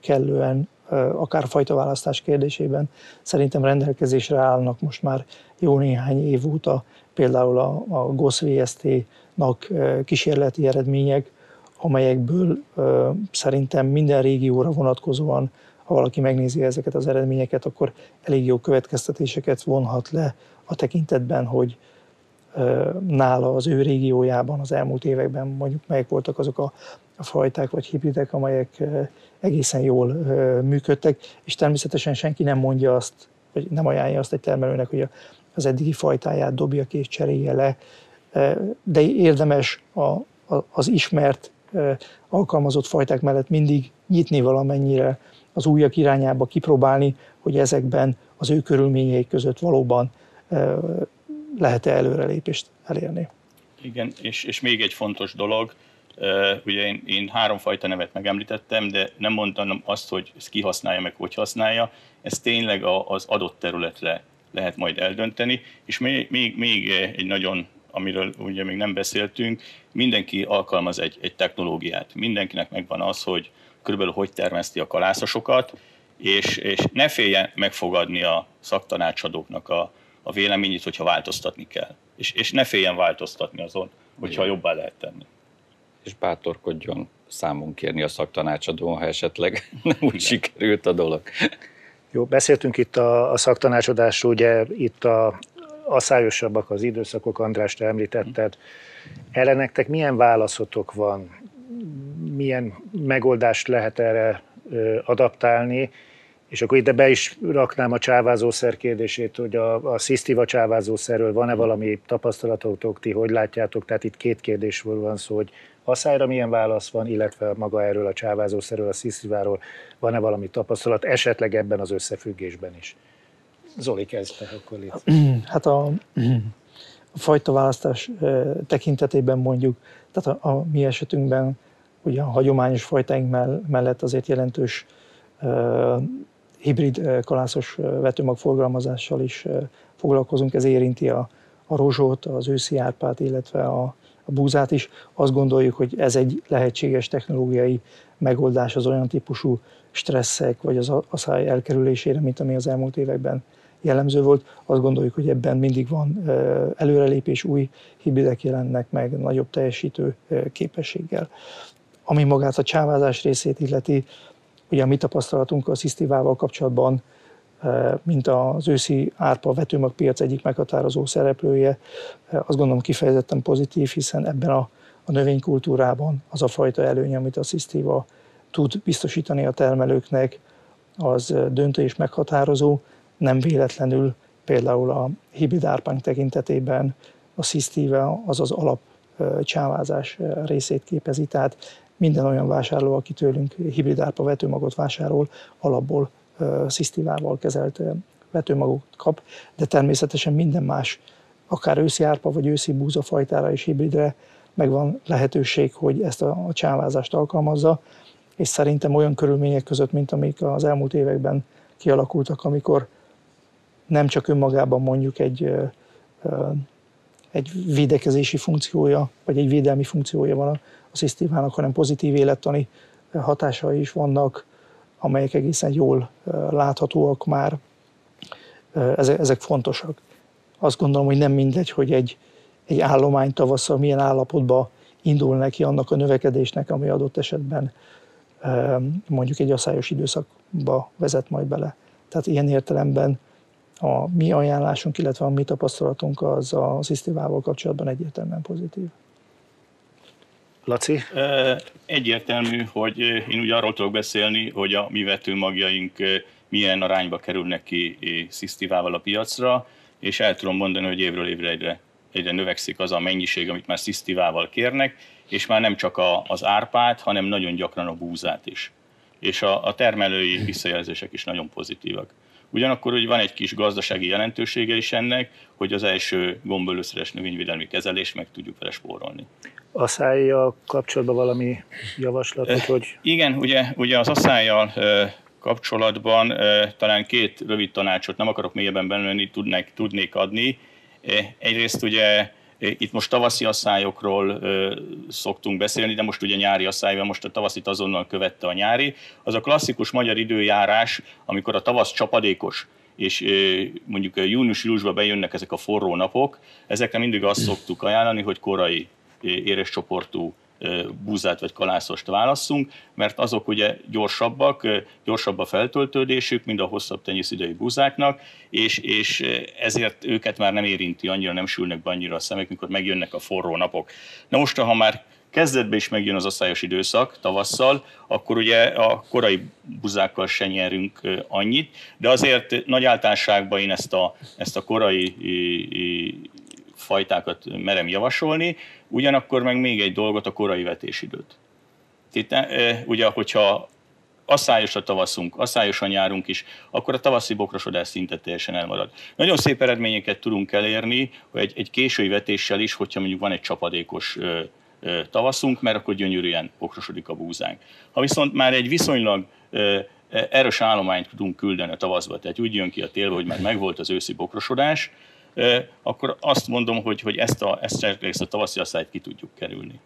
kellően akár fajtaválasztás kérdésében szerintem rendelkezésre állnak most már jó néhány év óta például a, a GOSZ VST-nak kísérleti eredmények, amelyekből szerintem minden régióra vonatkozóan, ha valaki megnézi ezeket az eredményeket, akkor elég jó következtetéseket vonhat le a tekintetben, hogy nála az ő régiójában az elmúlt években mondjuk melyek voltak azok a fajták vagy hibridek, amelyek egészen jól működtek, és természetesen senki nem mondja azt, vagy nem ajánlja azt egy termelőnek, hogy az eddigi fajtáját dobja ki és cserélje le, de érdemes a, az ismert alkalmazott fajták mellett mindig nyitni valamennyire az újak irányába, kipróbálni, hogy ezekben az ő körülményeik között valóban lehet-e előrelépést elérni. Igen, és, és még egy fontos dolog, ugye én, én három fajta nevet megemlítettem, de nem mondtam azt, hogy ezt ki használja, meg hogy használja, ez tényleg az adott területre lehet majd eldönteni, és még, még, még egy nagyon, amiről ugye még nem beszéltünk, mindenki alkalmaz egy, egy technológiát. Mindenkinek megvan az, hogy körülbelül hogy termeszti a kalászosokat, és, és ne féljen megfogadni a szaktanácsadóknak a, a véleményét, hogyha változtatni kell. És, és ne féljen változtatni azon, hogyha jobbá lehet tenni. És bátorkodjon számunk kérni a szaktanácsadón, ha esetleg nem úgy Igen. sikerült a dolog. Jó, beszéltünk itt a, a szaktanácsadásról, ugye itt a aszályosabbak az időszakok, András, te említetted. Erre nektek milyen válaszotok van? Milyen megoldást lehet erre adaptálni? És akkor ide be is raknám a csávázószer kérdését, hogy a, a szisztiva csávázószerről van-e valami tapasztalatotok, ti hogy látjátok? Tehát itt két kérdésről van szó, hogy asszályra milyen válasz van, illetve maga erről a csávázószerről, a szisztiváról van-e valami tapasztalat, esetleg ebben az összefüggésben is. Zoli, kezdte akkor itt. Hát a, a fajta választás tekintetében mondjuk, tehát a, a mi esetünkben ugye a hagyományos fajtáink mellett azért jelentős hibrid kalászos vetőmagforgalmazással is foglalkozunk. Ez érinti a, a rozsót, az őszi árpát, illetve a, a búzát is. Azt gondoljuk, hogy ez egy lehetséges technológiai megoldás az olyan típusú stresszek vagy az asszály elkerülésére, mint ami az elmúlt években jellemző volt. Azt gondoljuk, hogy ebben mindig van előrelépés, új hibridek jelennek meg nagyobb teljesítő képességgel. Ami magát a csávázás részét illeti, Ugye a mi tapasztalatunk a szisztívával kapcsolatban, e, mint az őszi árpa vetőmagpiac egyik meghatározó szereplője, e, azt gondolom kifejezetten pozitív, hiszen ebben a, a növénykultúrában az a fajta előny, amit a szisztíva tud biztosítani a termelőknek, az döntő és meghatározó. Nem véletlenül például a hibrid árpánk tekintetében a szisztíva az az alap e, csávázás részét képezi, tehát minden olyan vásárló, aki tőlünk hibrid árpa vetőmagot vásárol, alapból szisztivával kezelt vetőmagot kap, de természetesen minden más, akár őszi árpa vagy őszi búzafajtára és hibridre megvan lehetőség, hogy ezt a csávázást alkalmazza, és szerintem olyan körülmények között, mint amik az elmúlt években kialakultak, amikor nem csak önmagában mondjuk egy, egy védekezési funkciója, vagy egy védelmi funkciója van a szisztívának, hanem pozitív élettani hatásai is vannak, amelyek egészen jól láthatóak már. Ezek, fontosak. Azt gondolom, hogy nem mindegy, hogy egy, egy állomány tavasszal milyen állapotba indul neki annak a növekedésnek, ami adott esetben mondjuk egy asszályos időszakba vezet majd bele. Tehát ilyen értelemben a mi ajánlásunk, illetve a mi tapasztalatunk az a szisztivával kapcsolatban egyértelműen pozitív. Laci? Egyértelmű, hogy én ugye arról tudok beszélni, hogy a mi vetőmagjaink milyen arányba kerülnek ki szisztivával a piacra, és el tudom mondani, hogy évről évre egyre, egyre növekszik az a mennyiség, amit már szisztivával kérnek, és már nem csak a, az árpát, hanem nagyon gyakran a búzát is. És a, a termelői visszajelzések is nagyon pozitívak. Ugyanakkor hogy van egy kis gazdasági jelentősége is ennek, hogy az első gombölőszeres növényvédelmi kezelést meg tudjuk vele spórolni. Aszályjal kapcsolatban valami javaslatot, hogy... Igen, ugye, ugye az aszályjal kapcsolatban talán két rövid tanácsot nem akarok mélyebben benvenni, tudnék, tudnék adni. Egyrészt ugye itt most tavaszi asszályokról szoktunk beszélni, de most ugye nyári asszályban, most a tavaszit azonnal követte a nyári. Az a klasszikus magyar időjárás, amikor a tavasz csapadékos, és mondjuk június-júliusban bejönnek ezek a forró napok, ezekre mindig azt szoktuk ajánlani, hogy korai éres csoportú búzát vagy kalászost válasszunk, mert azok ugye gyorsabbak, gyorsabb a feltöltődésük, mint a hosszabb tenyészidei búzáknak, és, és ezért őket már nem érinti annyira, nem sülnek be annyira a szemek, mikor megjönnek a forró napok. Na most, ha már kezdetben is megjön az asszályos időszak tavasszal, akkor ugye a korai buzákkal se nyerünk annyit, de azért nagy általánosságban én ezt a, ezt a korai fajtákat merem javasolni, ugyanakkor meg még egy dolgot, a korai vetésidőt. Itt, ugye, hogyha asszályos a tavaszunk, asszályos a nyárunk is, akkor a tavaszi bokrosodás szinte teljesen elmarad. Nagyon szép eredményeket tudunk elérni, hogy egy, egy késői vetéssel is, hogyha mondjuk van egy csapadékos ö, ö, tavaszunk, mert akkor gyönyörűen bokrosodik a búzánk. Ha viszont már egy viszonylag ö, erős állományt tudunk küldeni a tavaszba, tehát úgy jön ki a tél, hogy már megvolt az őszi bokrosodás, akkor azt mondom, hogy, hogy ezt a, ezt, ezt a tavaszi asszályt ki tudjuk kerülni.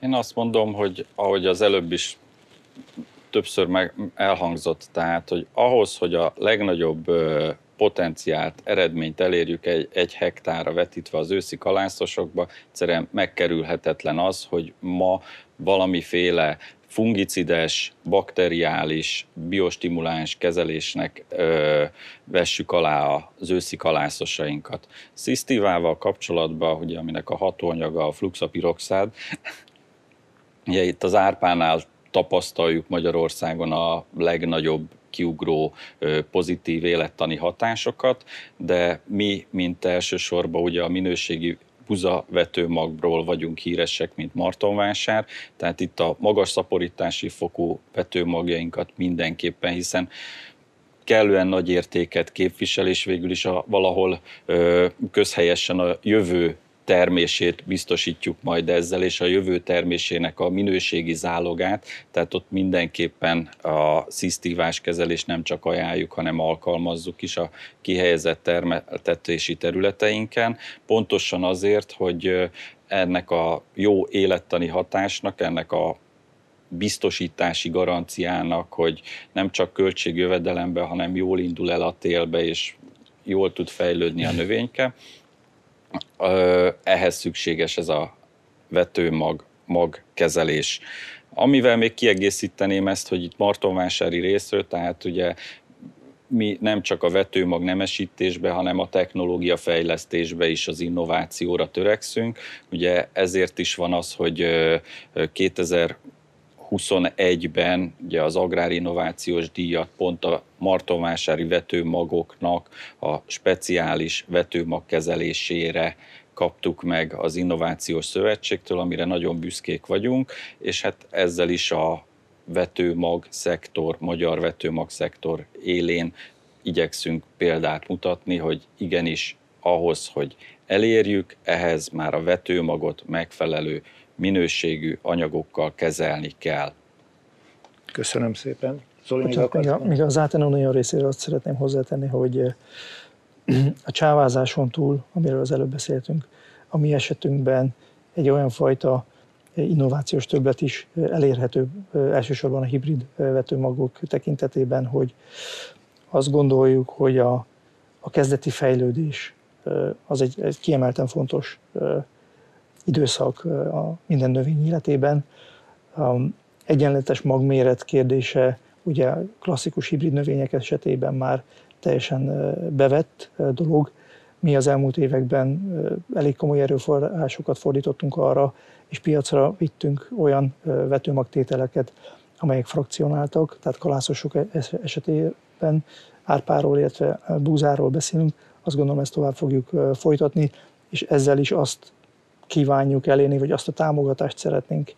Én azt mondom, hogy ahogy az előbb is többször meg elhangzott, tehát, hogy ahhoz, hogy a legnagyobb potenciált, eredményt elérjük egy, egy hektára vetítve az őszi kalászosokba, egyszerűen megkerülhetetlen az, hogy ma valamiféle fungicides, bakteriális, biostimuláns kezelésnek ö, vessük alá az őszi kalászosainkat. Szisztívával kapcsolatban, ugye, aminek a hatóanyaga a fluxapiroxád, ugye itt az árpánál tapasztaljuk Magyarországon a legnagyobb kiugró pozitív élettani hatásokat, de mi, mint elsősorban ugye a minőségi buza vetőmagról vagyunk híresek, mint Martonvásár, tehát itt a magas szaporítási fokú vetőmagjainkat mindenképpen, hiszen kellően nagy értéket képvisel, és végül is a, valahol ö, közhelyesen a jövő termését biztosítjuk majd ezzel, és a jövő termésének a minőségi zálogát, tehát ott mindenképpen a szisztívás kezelést nem csak ajánljuk, hanem alkalmazzuk is a kihelyezett termeltetési területeinken, pontosan azért, hogy ennek a jó élettani hatásnak, ennek a biztosítási garanciának, hogy nem csak költségjövedelembe, hanem jól indul el a télbe, és jól tud fejlődni a növényke, ehhez szükséges ez a vetőmag magkezelés. Amivel még kiegészíteném ezt, hogy itt Martonvásári részről, tehát ugye mi nem csak a vetőmag nemesítésbe, hanem a technológia fejlesztésbe is az innovációra törekszünk. Ugye ezért is van az, hogy 2000 21-ben ugye az agrárinnovációs díjat pont a martonvásári vetőmagoknak a speciális vetőmag kezelésére kaptuk meg az Innovációs Szövetségtől, amire nagyon büszkék vagyunk, és hát ezzel is a vetőmag szektor, magyar vetőmag szektor élén igyekszünk példát mutatni, hogy igenis ahhoz, hogy elérjük, ehhez már a vetőmagot megfelelő minőségű anyagokkal kezelni kell. Köszönöm szépen. Zoli, még, még, a, még az Átenonion részéről azt szeretném hozzátenni, hogy eh, a csávázáson túl, amiről az előbb beszéltünk, a mi esetünkben egy olyan fajta eh, innovációs többlet is eh, elérhető, elsősorban a hibrid vetőmagok tekintetében, hogy azt gondoljuk, hogy a, a kezdeti fejlődés az egy, egy kiemelten fontos időszak a minden növény életében. Egyenletes magméret kérdése, ugye klasszikus hibrid növények esetében már teljesen bevett dolog. Mi az elmúlt években elég komoly erőforrásokat fordítottunk arra, és piacra vittünk olyan vetőmagtételeket, amelyek frakcionáltak, tehát kalászosok e-, esetében árpáról, illetve búzáról beszélünk, azt gondolom ezt tovább fogjuk folytatni, és ezzel is azt kívánjuk elérni, vagy azt a támogatást szeretnénk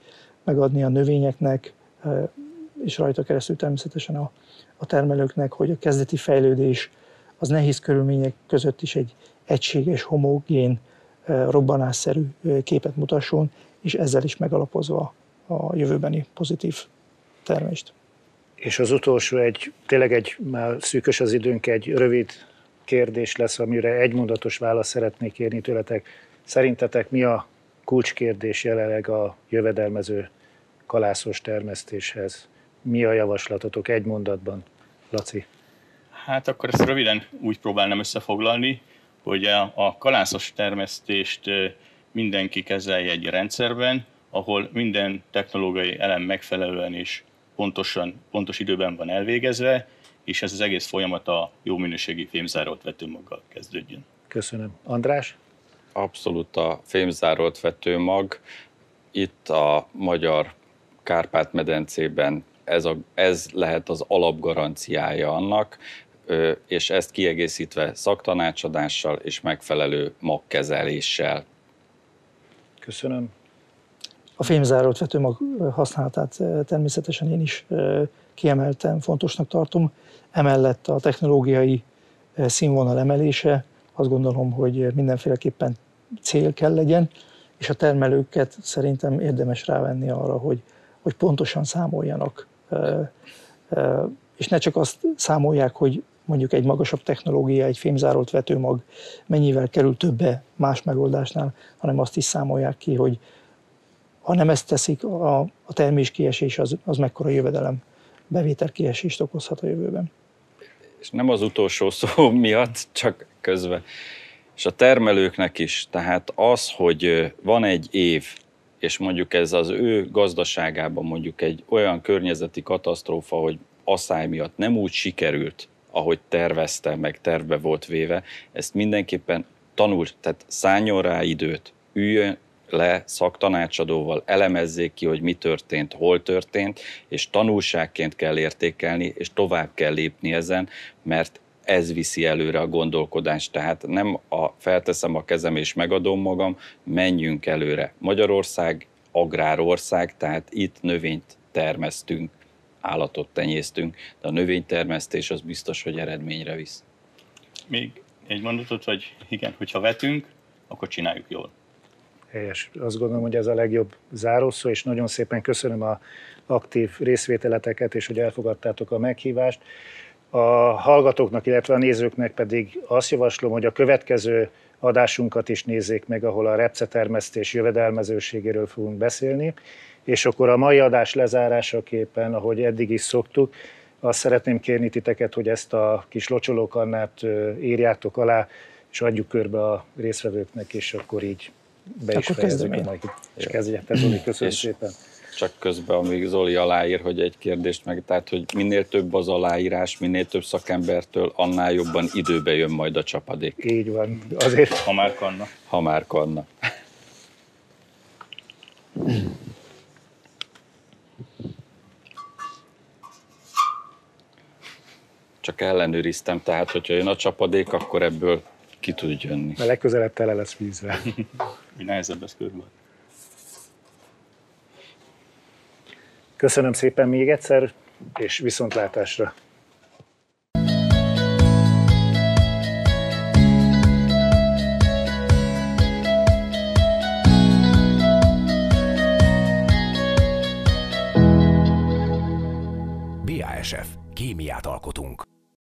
megadni a növényeknek, és rajta keresztül természetesen a, a termelőknek, hogy a kezdeti fejlődés az nehéz körülmények között is egy egységes, homogén, robbanásszerű képet mutasson, és ezzel is megalapozva a jövőbeni pozitív termést. És az utolsó egy, tényleg egy, már szűkös az időnk, egy rövid kérdés lesz, amire egy mondatos választ szeretnék kérni tőletek. Szerintetek mi a kulcskérdés jelenleg a jövedelmező kalászos termesztéshez? Mi a javaslatotok egy mondatban, Laci? Hát akkor ezt röviden úgy próbálnám összefoglalni, hogy a, kalászos termesztést mindenki kezelje egy rendszerben, ahol minden technológiai elem megfelelően és pontosan, pontos időben van elvégezve, és ez az egész folyamat a jó minőségi fémzárolt vetőmaggal kezdődjön. Köszönöm. András? Abszolút a fémzárolt vetőmag itt a magyar Kárpát-medencében ez, a, ez lehet az alapgaranciája annak, és ezt kiegészítve szaktanácsadással és megfelelő magkezeléssel. Köszönöm. A fémzárolt vetőmag használatát természetesen én is kiemelten fontosnak tartom. Emellett a technológiai színvonal emelése, azt gondolom, hogy mindenféleképpen cél kell legyen, és a termelőket szerintem érdemes rávenni arra, hogy, hogy pontosan számoljanak. És ne csak azt számolják, hogy mondjuk egy magasabb technológia, egy fémzárolt vetőmag mennyivel kerül többe más megoldásnál, hanem azt is számolják ki, hogy ha nem ezt teszik, a, a termés kiesés az, az mekkora jövedelem bevétel kiesést okozhat a jövőben. És nem az utolsó szó miatt, csak közben. És a termelőknek is, tehát az, hogy van egy év, és mondjuk ez az ő gazdaságában mondjuk egy olyan környezeti katasztrófa, hogy asszály miatt nem úgy sikerült, ahogy tervezte, meg terve volt véve, ezt mindenképpen tanul, tehát szálljon rá időt, üljön le szaktanácsadóval, elemezzék ki, hogy mi történt, hol történt, és tanulságként kell értékelni, és tovább kell lépni ezen, mert ez viszi előre a gondolkodást. Tehát nem a felteszem a kezem és megadom magam, menjünk előre. Magyarország agrárország, tehát itt növényt termesztünk, állatot tenyésztünk, de a növénytermesztés az biztos, hogy eredményre visz. Még egy mondatot, vagy igen, hogyha vetünk, akkor csináljuk jól. Helyes. Azt gondolom, hogy ez a legjobb zárószó, és nagyon szépen köszönöm a aktív részvételeteket, és hogy elfogadtátok a meghívást. A hallgatóknak, illetve a nézőknek pedig azt javaslom, hogy a következő adásunkat is nézzék meg, ahol a repcetermesztés jövedelmezőségéről fogunk beszélni, és akkor a mai adás lezárásaképpen, ahogy eddig is szoktuk, azt szeretném kérni titeket, hogy ezt a kis locsolókannát írjátok alá, és adjuk körbe a részvevőknek, és akkor így be is fejezzük a mai. És kezdjétek, Zoli, köszönöm és szépen. Csak közben, amíg Zoli aláír, hogy egy kérdést meg, tehát, hogy minél több az aláírás, minél több szakembertől, annál jobban időbe jön majd a csapadék. Így van. Azért... Ha már kanna. Ha már kanna. Csak ellenőriztem, tehát hogyha jön a csapadék, akkor ebből ki tud jönni. A legközelebb tele lesz vízvel. Mi nehezebb ez körül. Köszönöm szépen még egyszer, és viszontlátásra! BASF. Kémiát alkotunk.